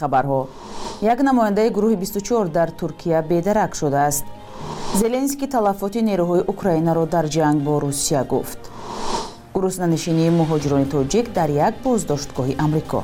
хабарҳо. Як намояндаи гурӯҳи 24 дар туркия бедарак шудааст. Зеленский талафоти нерӯҳои украинаро дар ҷанг бо русия гуфт. Гуруснанишинии муҳоҷирони тоҷик дар як боздоштгоҳи амрико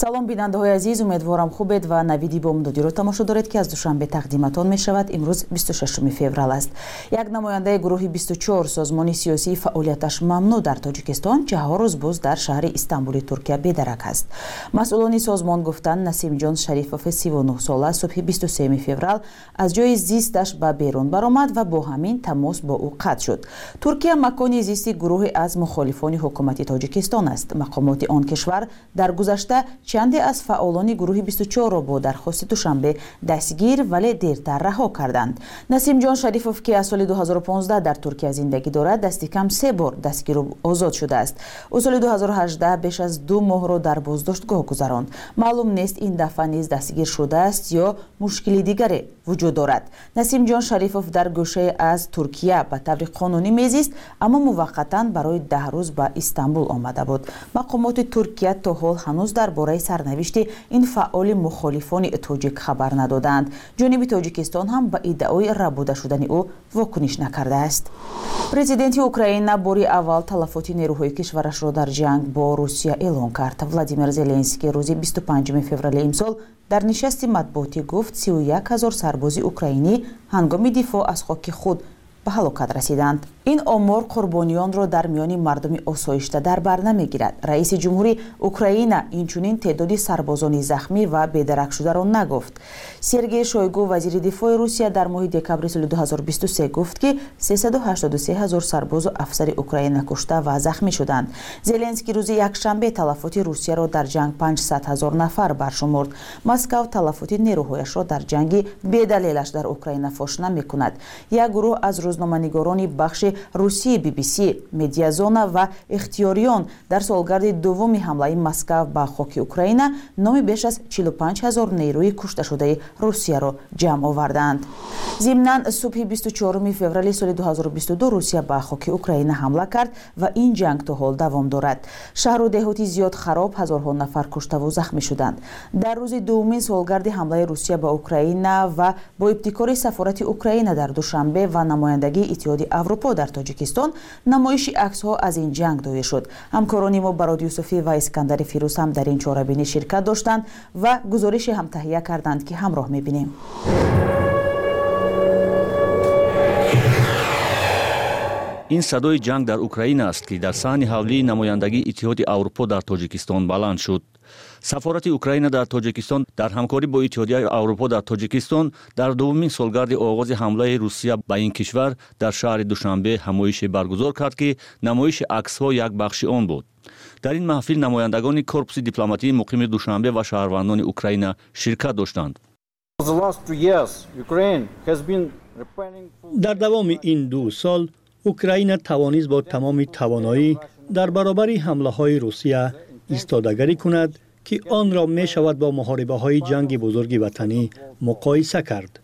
салом бинандаҳои азиз умедворам хубед ва навиди бомдодиро тамошо доред ки аз душанбе тақдиматон мешавад. Имрӯз 26 феврал аст. Як намояндаи гурӯҳи 24 созмони сиёсии фаъолияташ мамнӯъ дар тоҷикистон ҷаҳо рӯз боз дар шаҳри истамбули туркия бедарак аст. Масъулони созмон гуфтанд насимҷон шарифофи 39 сола субҳи 23 феврал аз ҷои зисташ ба берун баромад ва бо ҳамин тамос бо ӯ қатъ шуд. Туркия макони зисти гурӯҳе аз мухолифони ҳукумати тоҷикистон аст. Мақомоти он кишвар дар гузашта чанде аз фаъолони гурӯҳи 24ро бо дархости душанбе дастгир вале дертар раҳо карданд. Насимҷон шарифов ки аз соли 2015 дар туркия зиндагӣ дорад дасти кам се бор дастгиру озод шудааст. Ӯ соли 2018 беш аз ду моҳро дар боздоштгоҳ гузаронд. Маълум нест ин дафъа низ дастгир шудааст ё мушкили дигаре вуҷуд дорад. Насимҷон шарифов дар гӯшае аз туркия ба таври қонунӣ мезист аммо муваққатан барои даҳ рӯз ба истанбул омада буд. Мақомоти туркия то ҳол ҳанӯз дар бораи сарнавишти ин фаъоли мухолифони тоҷик хабар надоданд. Ҷониби тоҷикистон ҳам ба иддаои рабуда шудани ӯ вокуниш накардааст президенти украина бори аввал талафоти нерӯҳои кишварашро дар ҷанг бо русия эълон кард. Владимир зеленский рӯзи 25 феврали имсол дар нишасти матбуотӣ гуфт 31 ҳазор сарбози украинӣ ҳангоми дифоъ аз хоки худ ба ҳалокат расиданд ин омор қурбонiyonро дар миёни мардуми осоишта дар бар намегирад. Раиси ҷумҳури украина инчунин теъдоди сарбозони захмӣ ва бедаракшударо нагуфт сергей шойгу вазири дифои русия дар моҳи декабри соли 2023 гуфт ки 383 ҳазор сарбозу афсари украина кушта ва захмӣ шуданд. Зеленский рӯзи якшанбе талафоти русияро дар ҷанг 500 ҳазор нафар баршумурд. Москав талафоти нерӯҳояшро дар ҷанги бедалелаш дар украина фош намекунад як гурӯҳ аз рӯзноманигорони бахши русии bbc медиазона ва ихтиёриён. Дар солгарди дуввуми ҳамлаи москав ба хоки украина номи беш аз 45 ҳазор нерӯи кушташудаи русияро ҷамъ оварданд. Зимнан субҳи 24 феврали соли 2022 русия ба хоки украина ҳамла кард ва ин ҷанг то ҳол давом дорад. Шаҳру деҳоти зиёд хароб ҳазорҳо нафар куштаву захмӣ шуданд. Дар рӯзи дуввумин солгарди ҳамлаи русия ба украина ва бо ибтикори сафорати украина дар душанбе ва намояндагии иттиҳоди аврупо дар тоҷикистон намоиши аксҳо аз ин ҷанг доир шуд. Ҳамкорони мо барод юсуфӣ ва искандари фирӯз ҳам дар ин чорабинӣ ширкат доштанд ва гузорише ҳам таҳия карданд ки ҳамроҳ мебинем ин садои ҷанг дар украина аст ки дар саҳни ҳавлии намояндагии иттиҳоди аврупо дар тоҷикистон баланд шуд сафорати украина дар тоҷикистон дар ҳамкорӣ бо иттиҳодияи аврупо дар тоҷикистон дар дуввумин солгарди оғози ҳамлаи русия ба ин кишвар дар шаҳри душанбе ҳамоише баргузор кард ки намоиши аксҳо як бахши он буд дар ин маҳфил намояндагони корпуси дипломатии муқими душанбе ва шаҳрвандони украина ширкат доштанд дар давоми ин ду сол اوکراین توانیز با تمام توانایی در برابر حمله های روسیه استادگری کند که آن را می شود با محاربه های جنگ بزرگ وطنی مقایسه کرد.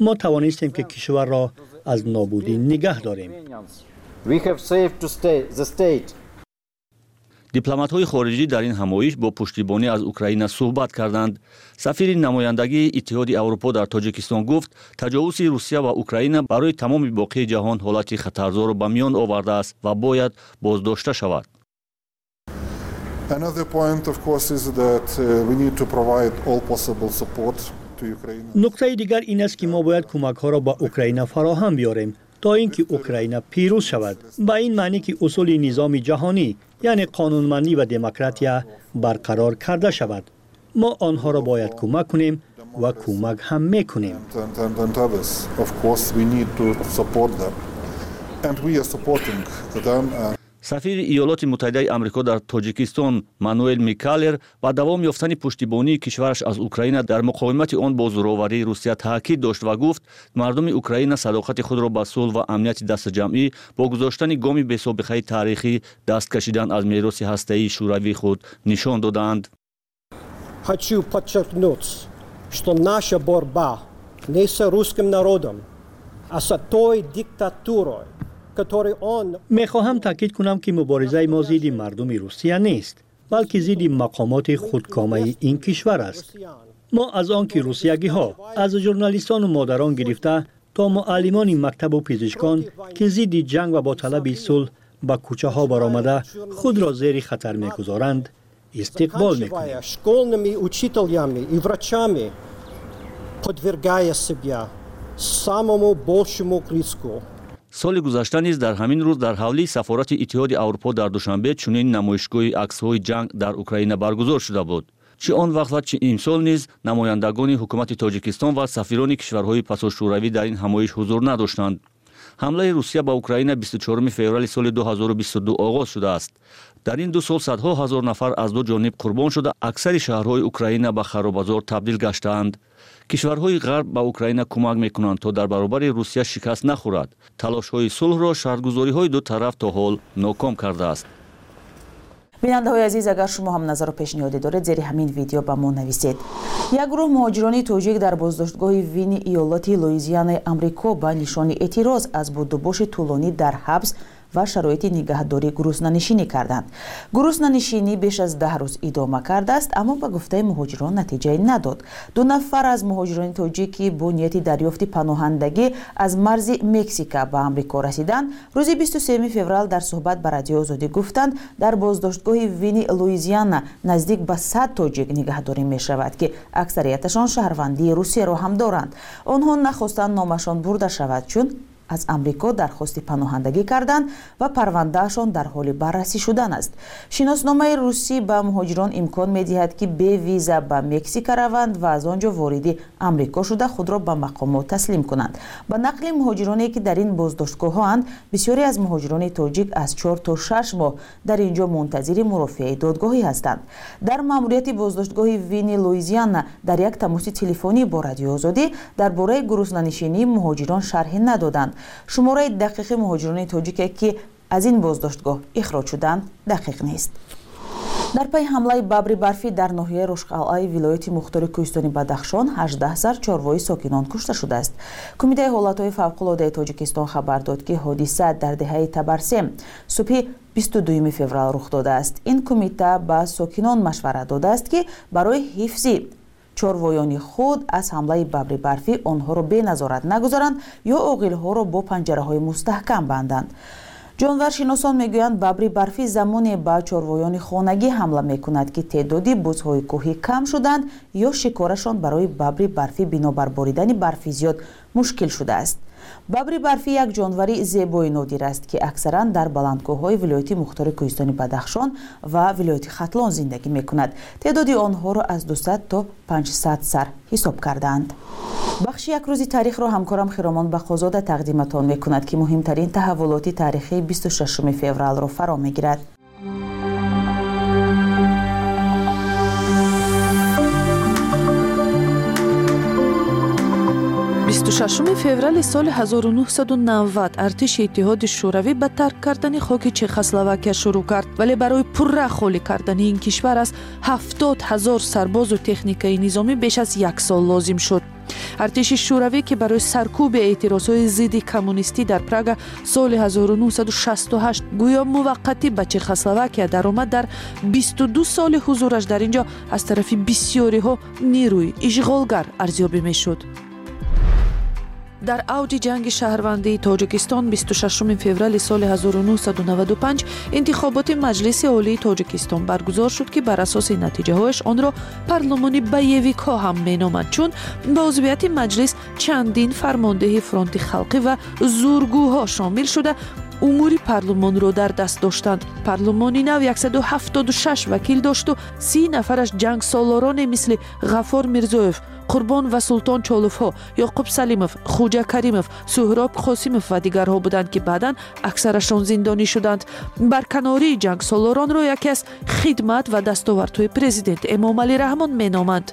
ما توانستیم که کشور را از نابودی نگه داریم. We have saved to stay the state дипломатҳои хориҷӣ дар ин ҳамоиш бо пуштибонӣ аз украина суҳбат карданд. Сафири намояндагии иттиҳоди аврупо дар тоҷикистон гуфт таҷовузи русия ва украина барои тамоми боқии ҷаҳон ҳолати хатарзорро ба миён овардааст ва бояд боздошта шавад Another point, of course, is that uh, we need to provide all possible support to Ukraine. нуқтаи дигар ин аст ки мо бояд кӯмакҳоро ба украина фароҳам биёрем то ин ки украина пирӯз шавад. Ба ин маънӣ ки усули низоми ҷаҳонӣ یعنی قانونمندی و دموکراتیا برقرار کرده شود. ما آنها را باید کمک کنیم و کمک هم می‌کنیم. Сафири иёлоти муттаҳидаи амрико дар тоҷикистон мануэл микалер ба давом ёфтани пуштибонии кишвараш аз украина дар муқовимати он бо зӯроварии русия таъкид дошт ва гуфт мардуми украина садоқати худро ба сулҳ ва амнияти дастаҷамъӣ бо гузоштани гоми бесобиқаи таърихӣ даст кашидан аз мероси ҳастаии шӯравии худ нишон доданд. Хочу подчеркнуть что наша борьба не с русским народом а с той диктатурой میخواهم تاکید کنم که مبارزه ما ضد مردم روسیه نیست بلکه ضد مقامات خودکامه این کشور است ما از آنکه روسیگی ها از ژورنالیستان و مادران گرفته تا معلمان مکتب و پزشکان که ضد جنگ و با طلب صلح به کوچه ها برآمده خود را زیر خطر میگذارند استقبال میکنیم заканчивая школьными учителями и врачами, подвергая себя самому большему риску. Соли гузашта низ дар ҳамин рӯз дар ҳавлии сафорати иттиҳоди аврупо дар душанбе чунин намоишгоҳи аксҳои ҷанг дар украина баргузор шуда буд чӣ он вақт ва чӣ имсол низ намояндагони ҳукумати тоҷикистон ва сафирони кишварҳои пасошӯравӣ дар ин ҳамоиш ҳузур надоштанд ҳамлаи русия ба украина 24 феврали соли 2022 оғоз шудааст. Дар ин ду сол садҳо ҳазор нафар аз ду ҷониб қурбон шуда аксари шаҳрҳои украина ба харобазор табдил гаштаанд кишварҳои ғарб ба украина кӯмак мекунанд то дар баробари русия шикаст нахӯрад. Талошҳои сулҳро шартгузориҳои ду тараф то ҳол ноком кардааст. Бинандаҳои азиз агар шумо ҳам назару пешниҳоде доред зери ҳамин видео ба мо нависед. Як гурӯҳ муҳоҷирони тоҷик дар боздоштгоҳи вини иёлоти луизианаи амрико ба нишони эътироз аз будубоши тӯлонӣ дар ҳабс ва шароити нигаҳдорӣ гуруснанишинӣ карданд. Гуруснанишинӣ беш аз даҳ рӯз идома кардааст аммо ба гуфтаи муҳоҷирон натиҷае надод. Ду нафар аз муҳоҷирони тоҷикӣ бо нияти дарёфти паноҳандагӣ аз марзи мексика ба амрико расиданд рӯзи 23 феврал дар суҳбат ба радиои озодӣ гуфтанд дар боздоштгоҳи вини луизиана наздик ба сад тоҷик нигаҳдорӣ мешавад ки аксарияташон шаҳрвандии русияро ҳам доранд. Онҳо нахостанд номашон бурда шавад чун аз амрико дархости паноҳандагӣ карданд ва парвандаашон дар ҳоли баррасӣ шудан аст. Шиносномаи русӣ ба муҳоҷирон имкон медиҳад ки бе виза ба мексика раванд ва аз он ҷо вориди амрико шуда худро ба мақомот таслим кунанд. Ба нақли муҳоҷироне ки дар ин боздоштгоҳҳоанд бисёре аз муҳоҷирони тоҷик аз чор то шаш моҳ дар ин ҷо мунтазири мурофиаи додгоҳӣ ҳастанд. Дар маъмурияти боздоштгоҳи вини луизиана дар як тамоси телефонӣ бо радиои озодӣ дар бораи гуруснанишинии муҳоҷирон шарҳе надоданд шумораи дақиқи муҳоҷирони тоҷике ки аз ин боздоштгоҳ ихроҷ шуданд дақиқ нест. Дар пайи ҳамлаи бабри барфӣ дар ноҳияи рӯшқалъаи вилояти мухтори кӯҳистони бадахшон 18 сар чорвои сокинон кушта шудааст. Кумитаи ҳолатҳои фавқулодаи тоҷикистон хабар дод ки ҳодиса дар деҳаи табарсем субҳи 22 феврал рух додааст. Ин кумита ба сокинон машварат додааст ки барои ҳифзи чорвоёни худ аз ҳамлаи бабри барфӣ онҳоро беназорат нагузоранд ё оғилҳоро бо панҷараҳои мустаҳкам банданд. ҷонваршиносон мегӯянд бабри барфӣ замоне ба чорвоёни хонагӣ ҳамла мекунад ки теъдоди бузҳои кӯҳӣ кам шуданд ё шикорашон барои бабри барфӣ бинобар боридани барфи зиёд мушкил шудааст бабри барфӣ як ҷонвари зебои нодир аст ки аксаран дар баландкӯҳҳои вилояти мухтори кӯҳистони бадахшон ва вилояти хатлон зиндагӣ мекунад. Теъдоди онҳоро аз 200 то 500 сар ҳисоб кардаанд бахши якрӯзи таърихро ҳамкорам хиромон бақозода тақдиматон мекунад ки муҳимтарин таҳаввулоти таърихии 26 февралро фаро мегирад 26 феврали соли 1990 артиши иттиҳоди шӯравӣ ба тарк кардани хоки чехословакия шурӯъ кард вале барои пурра холӣ кардани ин кишвар аз 70 ҳазор сарбозу техникаи низомӣ беш аз як сол лозим шуд. Артиши шӯравӣ ки барои саркӯби эътирозҳои зидди коммунистӣ дар прага соли 1968 гӯё муваққатӣ ба чехословакия даромад дар 22 соли ҳузураш дар ин ҷо аз тарафи бисёриҳо нирӯи ишғолгар арзёбӣ мешуд дар авҷи ҷанги шаҳрвандии тоҷикистон 26 феврали соли 1995 интихоботи маҷлиси олии тоҷикистон баргузор шуд ки бар асоси натиҷаҳояш онро парлумони боевикҳо ҳам меноманд чун ба узвияти маҷлис чандин фармондеҳи фронти халқӣ ва зургӯҳо шомил шуда. Умури парлумонро дар даст доштанд парлумони нав 176 вакил дошту си нафараш ҷангсолороне мисли ғаффор мирзоев қурбон ва султон чолуфҳо ёқуб салимов хуҷа каримов суҳроб қосимов ва дигарҳо буданд ки баъдан аксарашон зиндонӣ шуданд барканории ҷангсолоронро яке аз хидмат ва дастовардҳои президент эмомалӣ раҳмон меноманд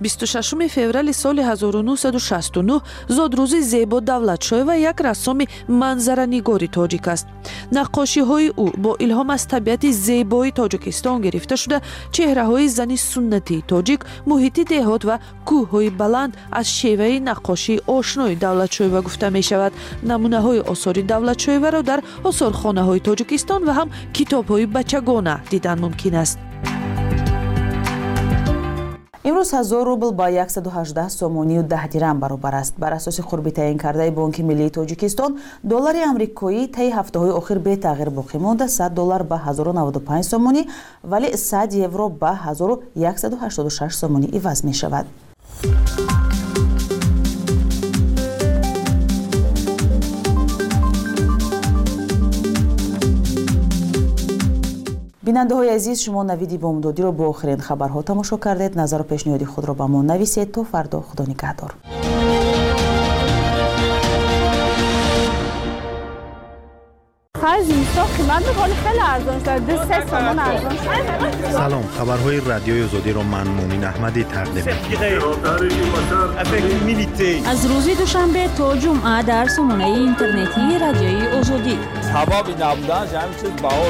26 феврали соли 1969 зодрӯзи зебо давлатшоева як рассоми манзаранигори тоҷик аст. Наққошиҳои ӯ бо илҳом аз табиати зебои тоҷикистон гирифта шуда чеҳраҳои зани суннатии тоҷик муҳити деҳот ва кӯҳҳои баланд аз шеваи наққошии ошнои давлатшоева гуфта мешавад. Намунаҳои осори давлатшоеваро дар осорхонаҳои тоҷикистон ва ҳам китобҳои бачагона дидан мумкин аст имрӯз 100 рубл ба 118 сомонию 10 дирам баробар аст. Бар асоси қурби таъин кардаи бонки миллии тоҷикистон доллари амрикоӣ таи ҳафтаҳои охир бетағйир боқӣ монда 100 доллар ба 1095 сомонӣ вале 100 евро ба 1186 сомонӣ иваз мешавад бинандаҳои азиз шумо навиди бомдодиро бо охирин хабарҳо тамошо кардед. Назару пешниҳоди худро ба мо нависед. То фардо худо нигаҳдор من به قول خیلی ارزان شده ده سه سامان ارزان شده سلام. خبرهای رادیو زودی رو من مومین احمدی تقدیم از روزی دوشنبه تا جمعه در سمونه اینترنتی رادیوی اوزودی سبب نبوده جمعی یعنی چیز با او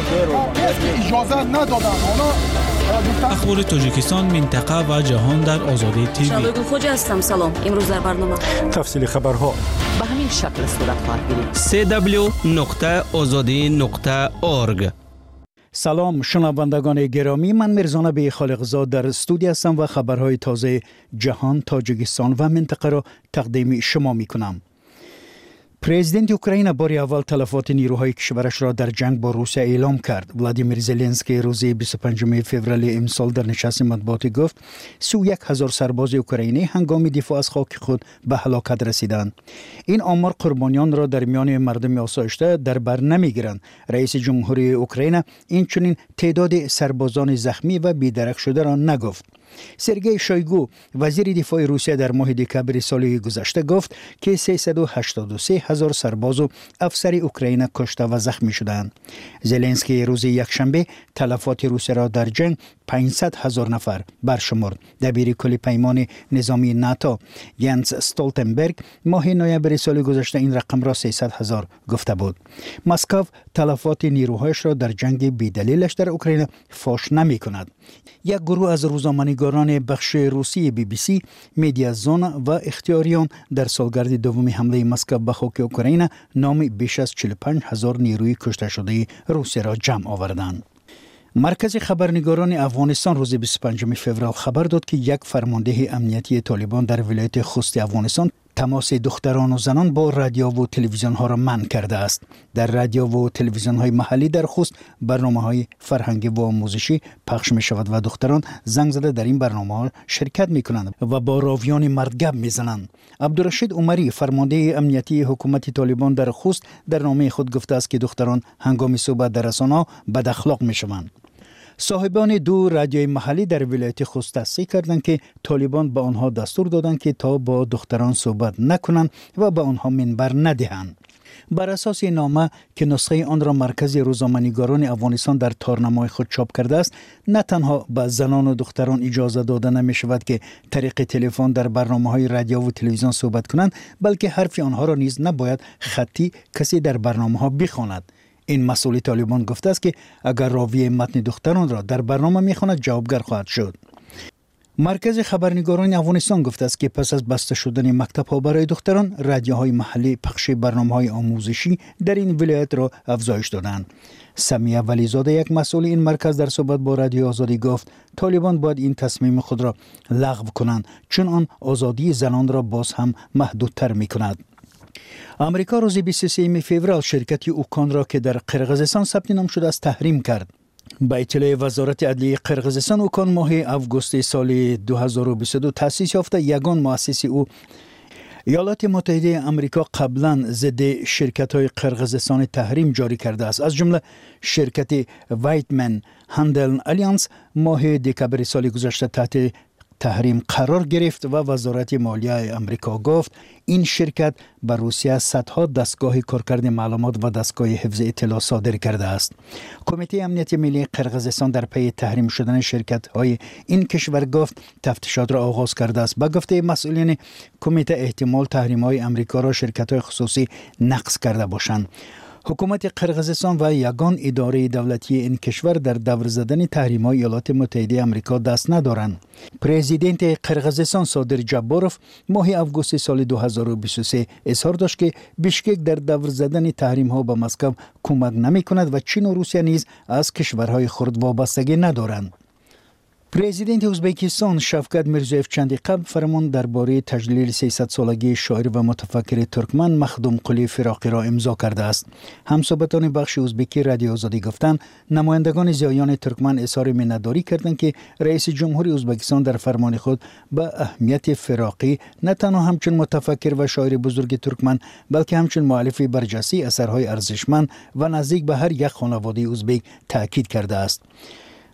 اجازه ندادن. اخبار تاجیکستان منطقه و جهان در آزادی تیوی شنبه گو هستم؟ سلام. امروز در برنامه. تفصیل خبرها. این شکل صورت خواهد گرفت. www.azadi.org سلام شنوندگان گرامی من میرزان به خالقزاد در استودی هستم و خبرهای تازه جهان تاجیکستان و منطقه را تقدیم شما می کنم президенти украина бори аввал талафоти нирӯҳои кишварашро дар ҷанг бо русия эълом кард владимир зеленский рӯзи 25 феврали имсол дар нишасти матбуотӣ гуфт 31 ҳазор сарбози украинӣ ҳангоми дифоъ аз хоки худ ба ҳалокат расиданд ин омор қурбониёнро дар миёни мардуми осоишта дар бар намегиранд. Раиси ҷумҳурии украина инчунин теъдоди сарбозони захмӣ ва бедарахшударо нагуфт. Сергей шойгу вазири дифои русия дар моҳи декабри соли гузашта гуфт ки 383 هزار سرباز و افسر اوکراین کشته و زخمی شدند زلنسکی روز یکشنبه تلفات روسیه را در جنگ 500 هزار نفر برشمرد. دبیر کل پیمان نظامی ناتو ینس استولتنبرگ ماه نوامبر سال گذشته این رقم را 300 هزار گفته بود. مسکو تلفات نیروهایش را در جنگ بی‌دلیلش در اوکراین فاش نمی کند یک گروه از روزنامه‌نگاران بخش روسی بی بی سی میدیا زون و اختیاریان در سالگرد دومی حمله مسکو به خاک که اوکراینا نام بیش از 45 هزار نیروی کشته شده روسیه را جمع آوردند. مرکز خبرنگاران افغانستان روز 25 فوریه خبر داد که یک فرمانده امنیتی طالبان در ولایت خوست افغانستان تماس دختران و زنان با رادیو و تلویزیون ها را منع کرده است. در رادیو و تلویزیون های محلی در خوست برنامه های فرهنگی و آموزشی پخش می شود و دختران زنگ زده در این برنامه ها شرکت می کنند و با راویان مردگب می زنند عبدالرشید عمری فرمانده امنیتی حکومت طالبان در خوست در نامه خود گفته است که دختران هنگام صحبت در رسانه بد اخلاق می شوند صاحبان دو رادیوی محلی در ولایت خوست تصدیق کردند که طالبان به آنها دستور دادند که تا با دختران صحبت نکنند و به آنها منبر ندهند. بر اساس نامه که نسخه آن را مرکز روزنامه‌نگاران افغانستان در تارنمای خود چاپ کرده است نه تنها به زنان و دختران اجازه داده نمی شود که طریق تلفن در برنامه های رادیو و تلویزیون صحبت کنند بلکه حرف آنها را نیز نباید خطی کسی در برنامه ها بخواند. ин масъули толибон гуфтааст ки агар ровии матни духтаронро дар барнома мехонад ҷавобгар хоҳад шуд маркази хабарнигорони афғонистон гуфтааст ки пас аз баста шудани мактабҳо барои духтарон радиоҳои маҳаллӣ пахши барномаҳои омӯзишӣ дар ин вилоятро афзоиш доданд самия вализода як масъули ин марказ дар суҳбат бо радиои озодӣ гуфт толибон бояд ин тасмими худро лағв кунанд чун он озодии занонро боз ҳам маҳдудтар мекунад آمریکا روز 23 فوریه شرکت اوکانرا که در قرغزستان ثبت نام شده است تحریم کرد. با اطلاع وزارت عدلیه قرغزستان اوکان ماه اوگوست سال 2022 تاسیس یافته. یگان مؤسسی او ایالات متحده امریکا قبلا ضد شرکت های قرغزستان تحریم جاری کرده است. از جمله شرکت وایتمن هندل الیانس ماه دکبر سال گذشته تحت تحریم قرار گرفت و وزارت مالیه امریکا گفت این شرکت به روسیه صدها دستگاه کارکرد معلومات و دستگاه حفظ اطلاع صادر کرده است. کمیته امنیت ملی قرقیزستان در پی تحریم شدن شرکت های این کشور گفت تفتیشات را آغاز کرده است. با گفته مسئولین کمیته احتمال تحریم های امریکا را شرکت های خصوصی نقص کرده باشند. حکومت قرغزستان و یگان اداره دولتی این کشور در دور زدن تحریم های ایالات متحده امریکا دست ندارند. پرزیدنت قرغزستان صادر جباروف ماه اوگوست سال 2023 اظهار داشت که بیشکک در دور زدن تحریم ها به مسکو کمک نمی کند و چین و روسیه نیز از کشورهای خرد وابستگی ندارند. پرزیدنت ازبکستان شفقت میرزویف چندی قبل فرمان درباره تجلیل 300 سالگی شاعر و متفکر ترکمن مخدوم قلی فراقی را امضا کرده است همصحبتان بخش ازبکی رادیو آزادی گفتند نمایندگان زیایان ترکمن اظهار منداری کردند که رئیس جمهور ازبکستان در فرمان خود به اهمیت فراقی نه تنها همچون متفکر و شاعر بزرگ ترکمن بلکه همچون مؤلف برجسته اثرهای ارزشمند و نزدیک به هر یک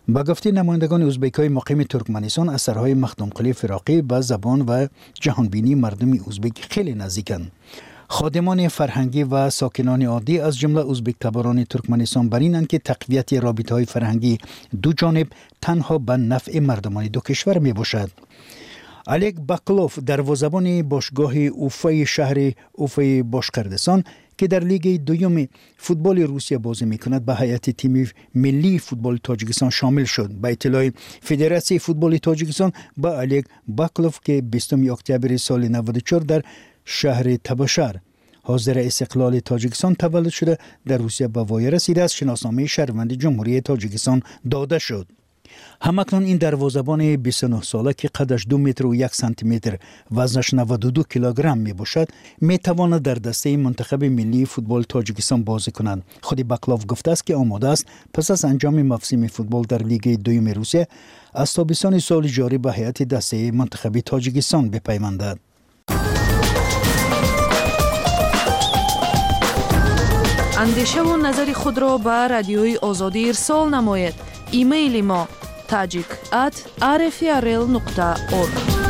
با گفته نمایندگان ازبک های مقیم ترکمنستان اثرهای مخدوم قلی فراقی به زبان و جهانبینی مردم ازبک خیلی نزدیکند خادمان فرهنگی و ساکنان عادی از جمله ازبک تباران ترکمنستان برینند که تقویت رابطه های فرهنگی دو جانب تنها به نفع مردمان دو کشور می باشد. الک بکلوف دروازه‌بان باشگاه اوفای شهر اوفای باشکردستان که در لیگ دوم فوتبال روسیه بازی می کند به هیئت تیم ملی فوتبال تاجیکستان شامل شد. به اطلاع فدراسیون فوتبال تاجیکستان با الیک باکلوف که 20 اکتبر سال 94 در شهر تباشر. حاضر استقلال تاجیکستان تولد شده در روسیه به وای رسیده است. شناسنامه شهروند جمهوری تاجیکستان داده شد. ҳамакнун ин дарвозабони бисонӯҳсола ки қадаш ду метру як сантиметр вазнаш 92 килограмм мебошад метавонад дар дастаи мунтахаби миллии футболи тоҷикистон бозӣ кунад худи баклов гуфтааст ки омодааст пас аз анҷоми мавсими футбол дар лигаи дуюми русия аз тобистони соли ҷорӣ ба ҳайати дастаи мунтахаби тоҷикистон бипаймандад. Андешаву назари худро ба радиои озодӣ ирсол намоед. e-mailimo tajik@rfrl.org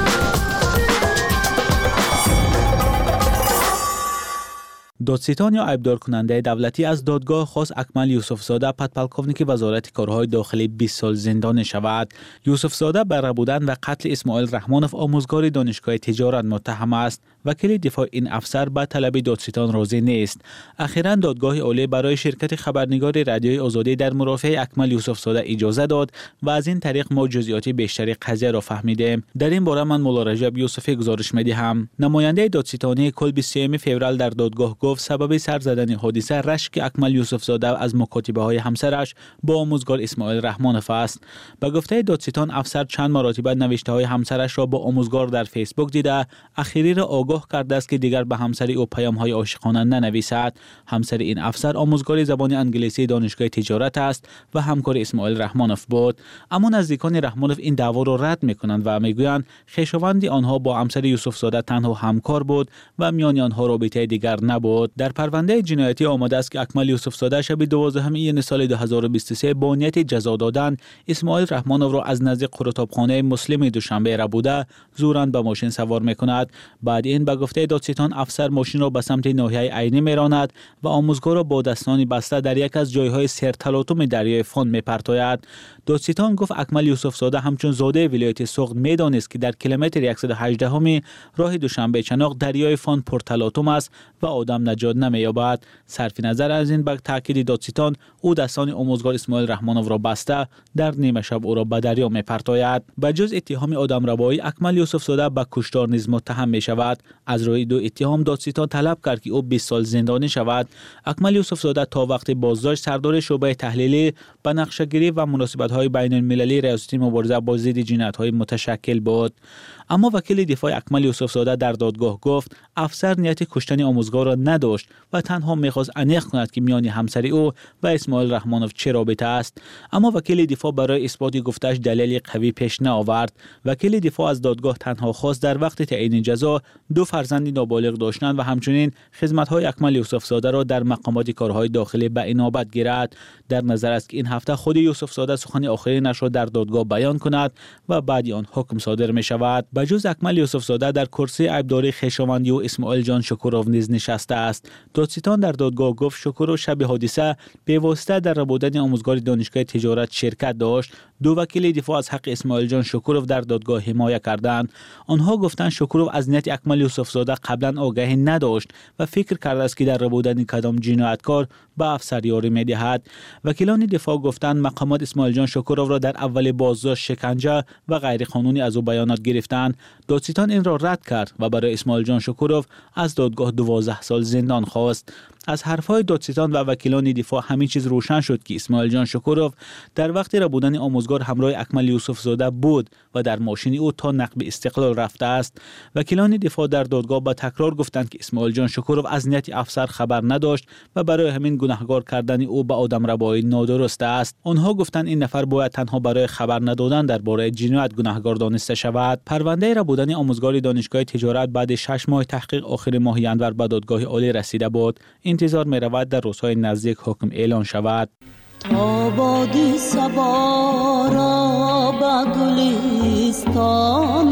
دادستان یا عیبدار کننده دولتی از دادگاه خاص اکمل یوسف زاده پدپلکاونیک وزارت کارهای داخلی 20 سال زندان شود. یوسف زاده بر بودن و قتل اسماعیل رحمانف آموزگار دانشگاه تجارت متهم است وکیل دفاع این افسر به طلب دادستان راضی نیست. اخیرا دادگاه عالی برای شرکت خبرنگار رادیوی آزادی در مرافع اکمل یوسف زاده اجازه داد و از این طریق ما جزئیات بیشتری قضیه را فهمیدیم. در این باره من مولا رجب یوسفی گزارش می‌دهم. نماینده دادستانی کل 23 فوریه در دادگاه گفت گفت سبب سر زدن حادثه رشک اکمل یوسف زاده از مکاتبه های همسرش با آموزگار اسماعیل رحمانف است. با گفته دادستان افسر چند مراتبه نوشته های همسرش را با آموزگار در فیسبوک دیده اخیری را آگاه کرده است که دیگر به همسر او پیام های عاشقانه ننویسد. همسر این افسر آموزگار زبان انگلیسی دانشگاه تجارت است و همکار اسماعیل رحمانف بود. اما نزدیکان رحمانف این دعوا را رد می‌کنند و می‌گویند خویشاوند آنها با همسر یوسف زاده تنها همکار بود و میان آنها رابطه دیگر نبود. شد. در پرونده جنایتی آماده است که اکمل یوسف زاده شب 12 این سال 2023 با نیت جزا دادن اسماعیل رحمانوف را از نزدیک قرطابخانه مسلم دوشنبه را بوده. زورند به ماشین سوار می‌کند. بعد این به گفته دادستان افسر ماشین را به سمت ناحیه عینی میراند و آموزگار را با دستانی بسته در یک از جایهای سرتلاطم دریای فون میپرتاید. دادستان گفت اکمل یوسف زاده همچون زاده ولایت سغد می‌دانست که در کیلومتر 118 همی راه دوشنبه چناق دریای فان پرتلاطم است و آدم نجات نمییابد. صرف نظر از این به تاکید دادستان او دستان آموزگار اسماعیل رحمانوف را بسته در نیمه شب او را به دریا میپرتاید. به جز اتهام آدمربایی اکمل یوسف زاده به کشتار نیز متهم می شود از روی دو اتهام دادستان طلب کرد که او 20 سال زندانی شود. اکمل یوسف زاده تا وقت بازداشت سردار شعبه تحلیلی به نقشهگیری و مناسبت نهادهای بین المللی ریاست مبارزه با ضد جنایت های متشکل بود. اما وکیل دفاع اکمل یوسف زاده در دادگاه گفت افسر نیت کشتن آموزگار را نداشت و تنها می‌خواست انیق کند که میان همسری او و اسماعیل رحمانوف چه رابطه است. اما وکیل دفاع برای اثبات گفتش دلیل قوی پیش نآورد. وکیل دفاع از دادگاه تنها خواست در وقت تعیین جزا دو فرزند نابالغ داشتند و همچنین خدمت های اکمل یوسف زاده را در مقامات کارهای داخلی به انابت گیرد. در نظر است که این هفته خود یوسف زاده سخن زمان آخرینش را در دادگاه بیان کند و بعد آن حکم صادر می شود به جز اکمل یوسف زاده در کرسی عیبداری خیشاوندی و اسماعیل جان شکروف نیز نشسته است. دادستان در دادگاه گفت شکروف شب حادثه به واسطه در ربودن آموزگار دانشگاه تجارت شرکت داشت. دو وکیل دفاع از حق اسماعیل جان شکروف در دادگاه حمایت کردند. آنها گفتند شکروف از نیت اکمل یوسف زاده قبلا آگاهی نداشت و فکر کرده است که در ربودن کدام جنایتکار به افسریاری می دهد وکیلان دفاع گفتند مقامات اسماعیل جان شکروف را در اول بازداشت شکنجه و غیر قانونی از او بیانات گرفتند. دادستان این را رد کرد و برای اسماعیل جان شکروف از دادگاه 12 سال زندان خواست. از حرفهای دادستان و وکیلان دفاع همین چیز روشن شد که اسماعیل جان شکروف در وقت را بودن آموزگار همراه اکمل یوسف زاده بود و در ماشین او تا نقب استقلال رفته است وکیلان دفاع در دادگاه با تکرار گفتند که اسماعیل جان شکروف از نیت افسر خبر نداشت و برای همین گناهگار کردن او به آدم روایی نادرست است. آنها گفتند این نفر باید تنها برای خبر ندادن درباره جنایت گناهگار دانسته شود. پرونده را بودن آموزگار دانشگاه تجارت بعد 6 ماه تحقیق آخر ماه انور به دادگاه عالی رسیده بود. انتظار می رود در روزهای نزدیک حکم اعلان شود. تا بادی سبا را به گلستان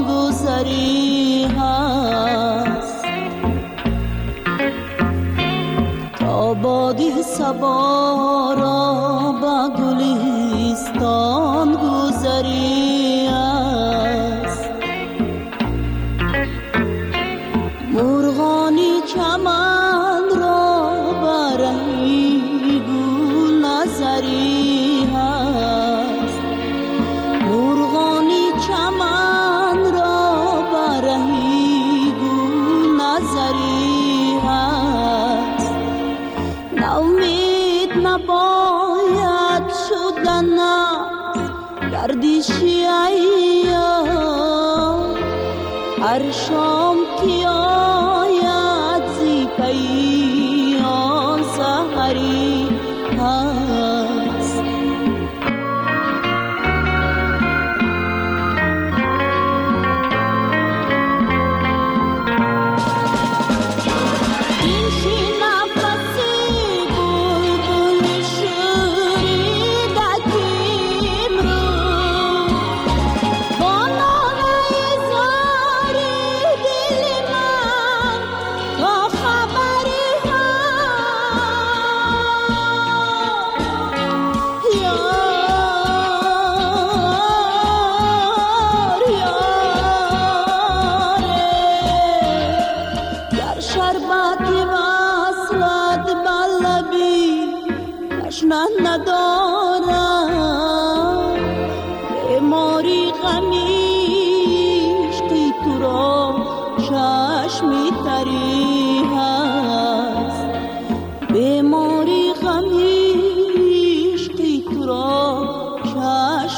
گذری هست. تا بادی سبا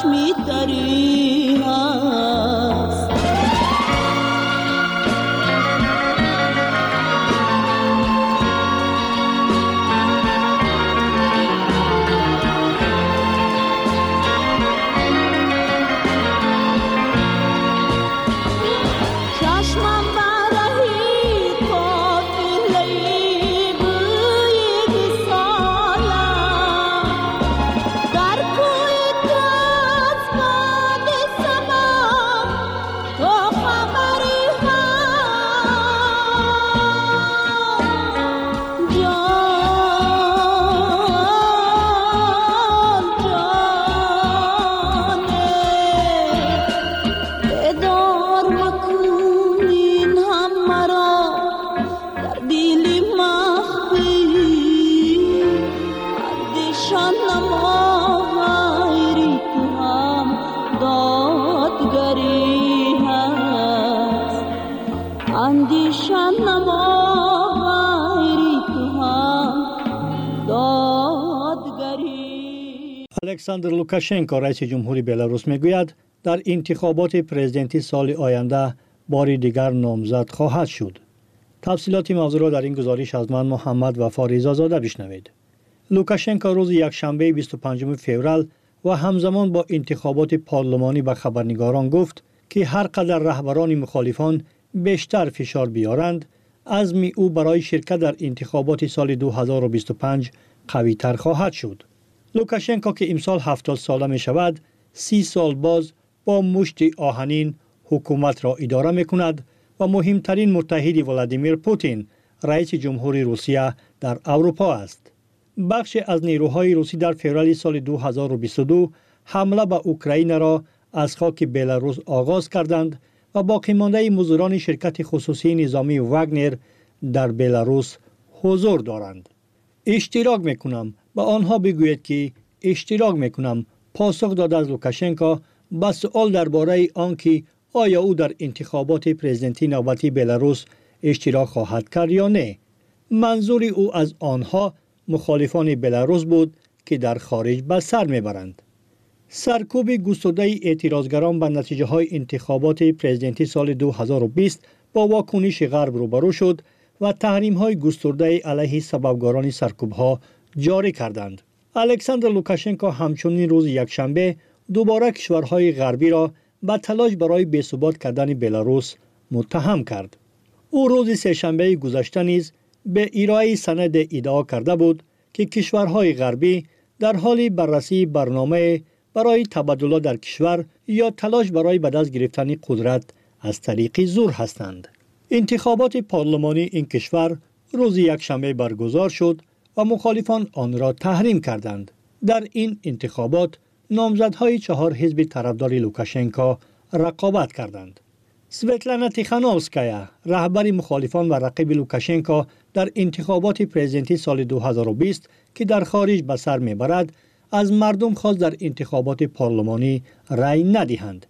چشمی الکساندر لوکاشنکو رئیس جمهوری بلاروس می‌گوید در انتخابات پرزیدنتی سال آینده باری دیگر نامزد خواهد شد. تفصیلات موضوع را در این گزارش از من محمد و فاریزا زاده بشنوید. لوکاشنکو روز یکشنبه 25 فوریه و همزمان با انتخابات پارلمانی به خبرنگاران گفت که هر قدر رهبران مخالفان بیشتر فشار بیارند عزم او برای شرکت در انتخابات سال 2025 قوی تر خواهد شد. لوکاشنکو که امسال 70 ساله می شود سی سال باز با مشت آهنین حکومت را اداره می کند و مهمترین متحد ولادیمیر پوتین رئیس جمهوری روسیه در اروپا است. بخش از نیروهای روسی در فوریه سال 2022 حمله به اوکراین را از خاک بلاروس آغاز کردند و باقی مانده مزدوران شرکت خصوصی نظامی واگنر در بلاروس حضور دارند. اشتراک می‌کنم به آنها بگوید که اشتراک می‌کنم. پاسخ داد از لوکاشنکو به سؤال درباره آنکه آیا او در انتخابات پرزیدنتی نوبتی بلاروس اشتراک خواهد کرد یا نه. منظور او از آنها مخالفان بلاروس بود که در خارج به سر می‌برند. سرکوب گسترده اعتراضگران به نتیجه های انتخابات پرزیدنتی سال 2020 با واکنش غرب روبرو شد و تحریم های گسترده علیه سببگاران سرکوب ها جاری کردند. الکساندر لوکاشنکو همچنین روز یکشنبه دوباره کشورهای غربی را به تلاش برای بی‌ثبات کردن بلاروس متهم کرد. او روز سهشنبه گذشته نیز به ایرای سند ادعا کرده بود که کشورهای غربی در حال بررسی برنامه برای تبادل در کشور یا تلاش برای به دست گرفتن قدرت از طریق زور هستند. انتخابات پارلمانی این کشور روز یکشنبه برگزار شد و مخالفان آن را تحریم کردند. در این انتخابات نامزدهای چهار حزب طرفدار لوکاشنکا رقابت کردند. سویتلانا تیخانوفسکایا رهبر مخالفان و رقیب لوکاشنکا در انتخابات پرزیدنتی سال 2020 که در خارج به سر می‌برد از مردم خواست در انتخابات پارلمانی رأی ندهند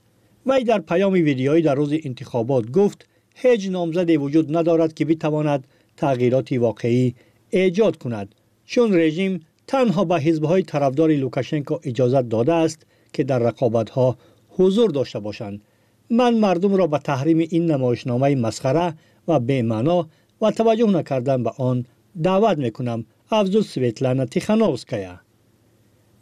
وی در پیام ویدیویی در روز انتخابات گفت هیچ نامزدی وجود ندارد که بتواند تغییرات واقعی ایجاد کند چون رژیم تنها به حزبهای طرفدار لوکاشنکو اجازت داده است که در رقابتها حضور داشته باشند. من مردم را به تحریم این نمایشنامه مسخره و بی‌معنا و توجه نکردن به آن دعوت می‌کنم. افزود سویتلانا تیخانوفسکایا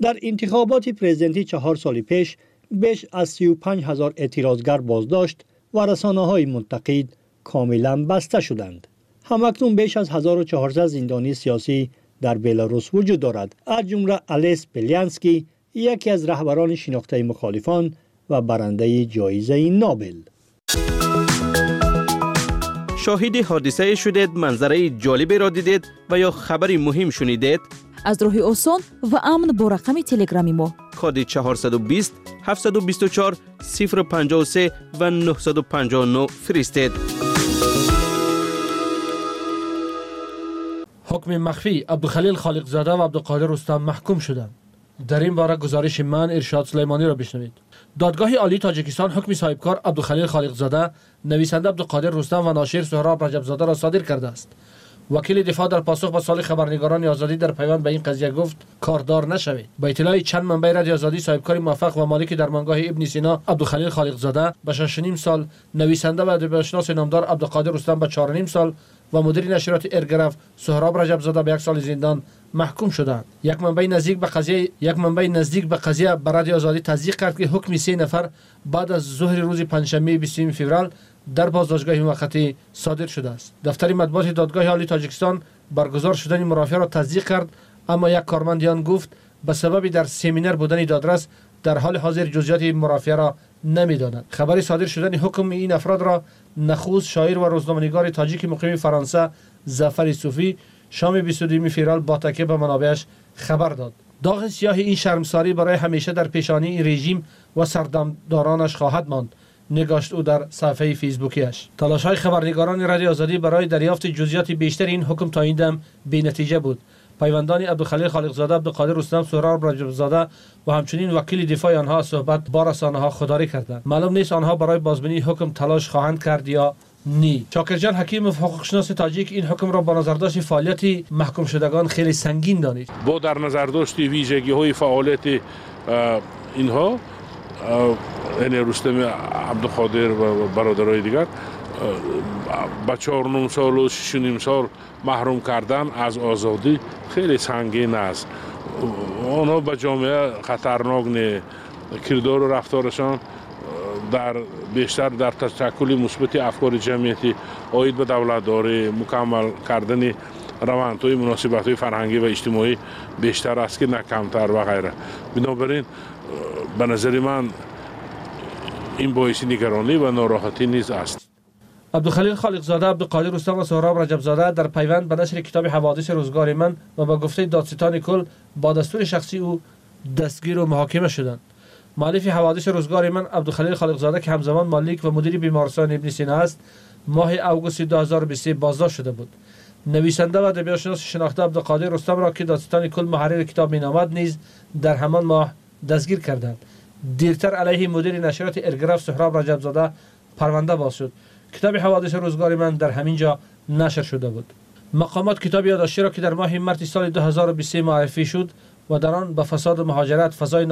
در انتخابات پرزیدنتی چهار سال پیش بیش از 35 هزار اعتراضگر بازداشت و رسانه های منتقید کاملا بسته شدند. همکنون بیش از 1400 زندانی سیاسی در بلاروس وجود دارد. از جمله الیس پلیانسکی یکی از رهبران شناخته مخالفان و برنده جایزه نوبل. شاهد حادثه شدید منظره جالبی را دیدید و یا خبری مهم شنیدید؟ از راه آسان و امن با رقم تلگرامی ما. کد 420 724 053 و 959 فرستید. حکم مخفی عبدالخلیل خالق زاده و عبدالقادر رستم محکوم شدند. در این باره گزارش من ارشاد سلیمانی را بشنوید. دادگاه عالی تاجیکستان حکم صاحبکار عبدالخلیل خالق زاده نویسنده عبدالقادر رستم و ناشر سهراب رجب زاده را صادر کرده است. وکیل دفاع در پاسخ به سال خبرنگاران آزادی در پیوند به این قضیه گفت کاردار نشوید. با اطلاع چند منبع رادیو آزادی صاحبکار موفق و مالک درمانگاه ابن سینا عبدالخلیل خالق زاده به 6 سال نویسنده و ادبیاتشناس نامدار عبدالقادر رستم به 4 سال و مدیر نشریات ارگرف سهراب رجب زاده به یک سال زندان محکوم شدند. یک منبع نزدیک به قضیه یک منبع نزدیک به قضیه برای آزادی تصدیق کرد که حکم سه نفر بعد از ظهر روز پنجشنبه 20 فوریه در بازداشتگاه موقتی صادر شده است. دفتر مطبوعات دادگاه عالی تاجیکستان برگزار شدن مرافعه را تصدیق کرد اما یک کارمندیان گفت به سبب در سمینر بودن دادرس در حال حاضر جزئیات مرافعه را نمی‌داند. خبر صادر شدن حکم این افراد را نخوز شاعر و روزنامه‌نگار تاجیک مقیم فرانسه ظفر صوفی شام 22 فوریه با تکیه به منابعش خبر داد. داغ سیاه این شرمساری برای همیشه در پیشانی رژیم و سردمدارانش خواهد ماند. نگاشت او در صفحه فیسبوکیش تلاش های خبرنگاران رادیو آزادی برای دریافت جزئیات بیشتر این حکم تا این دم بی نتیجه بود. پیوندان عبدالخلیل خالقزاده عبدالقادر رستم سهراب رجب زاده و همچنین وکیل دفاع آنها صحبت با رسانه ها خودداری کردند. معلوم نیست آنها برای بازبینی حکم تلاش خواهند کرد یا نی. شاکرجان حکیم حقوق شناس تاجیک این حکم را با نظر داشت فعالیت محکوم شدگان خیلی سنگین دانید. با در نظر داشت ویژگی های فعالیت اینها یعنی رستم عبدالقادر و برادرای دیگر چهار نیم سال و شش نیم سال محروم کردن از آزادی خیلی سنگین است. آنها به جامعه خطرناک نه. کردار و رفتارشان در بیشتر در تشکل مثبت افکار جمعیتی آید به دولت داره مکمل کردن روندهای مناسبت های فرهنگی و اجتماعی بیشتر است که نه کمتر و غیره. بنابراین به نظر من این باعث نگرانی و ناراحتی نیز است. عبدالخلیل خالقزاده عبدالقادر رستم و سهراب رجبزاده در پیوند به نشر کتاب حوادث روزگار من و با گفته دادستان کل با دستور شخصی او دستگیر و محاکمه شدند. مؤلف حوادث روزگار من عبدالخلیل خالقزاده که همزمان مالک و مدیر بیمارستان ابن سینا است ماه اوگوست 2023 بازداشت شده بود. نویسنده و ادبیاتشناس شناخته عبدالقادر رستم را که دادستان کل محرر کتاب مینامد نیز در همان ماه دستگیر کردند. دیرتر علیه مدیر نشریات ارگراف سهراب رجبزاده پرونده باز شد کتاب حوادث روزگار من در همین جا نشر شده بود. مقامات کتاب یادداشتی را که در ماه مارس سال 2023 معرفی شد و در آن به فساد مهاجرت فضای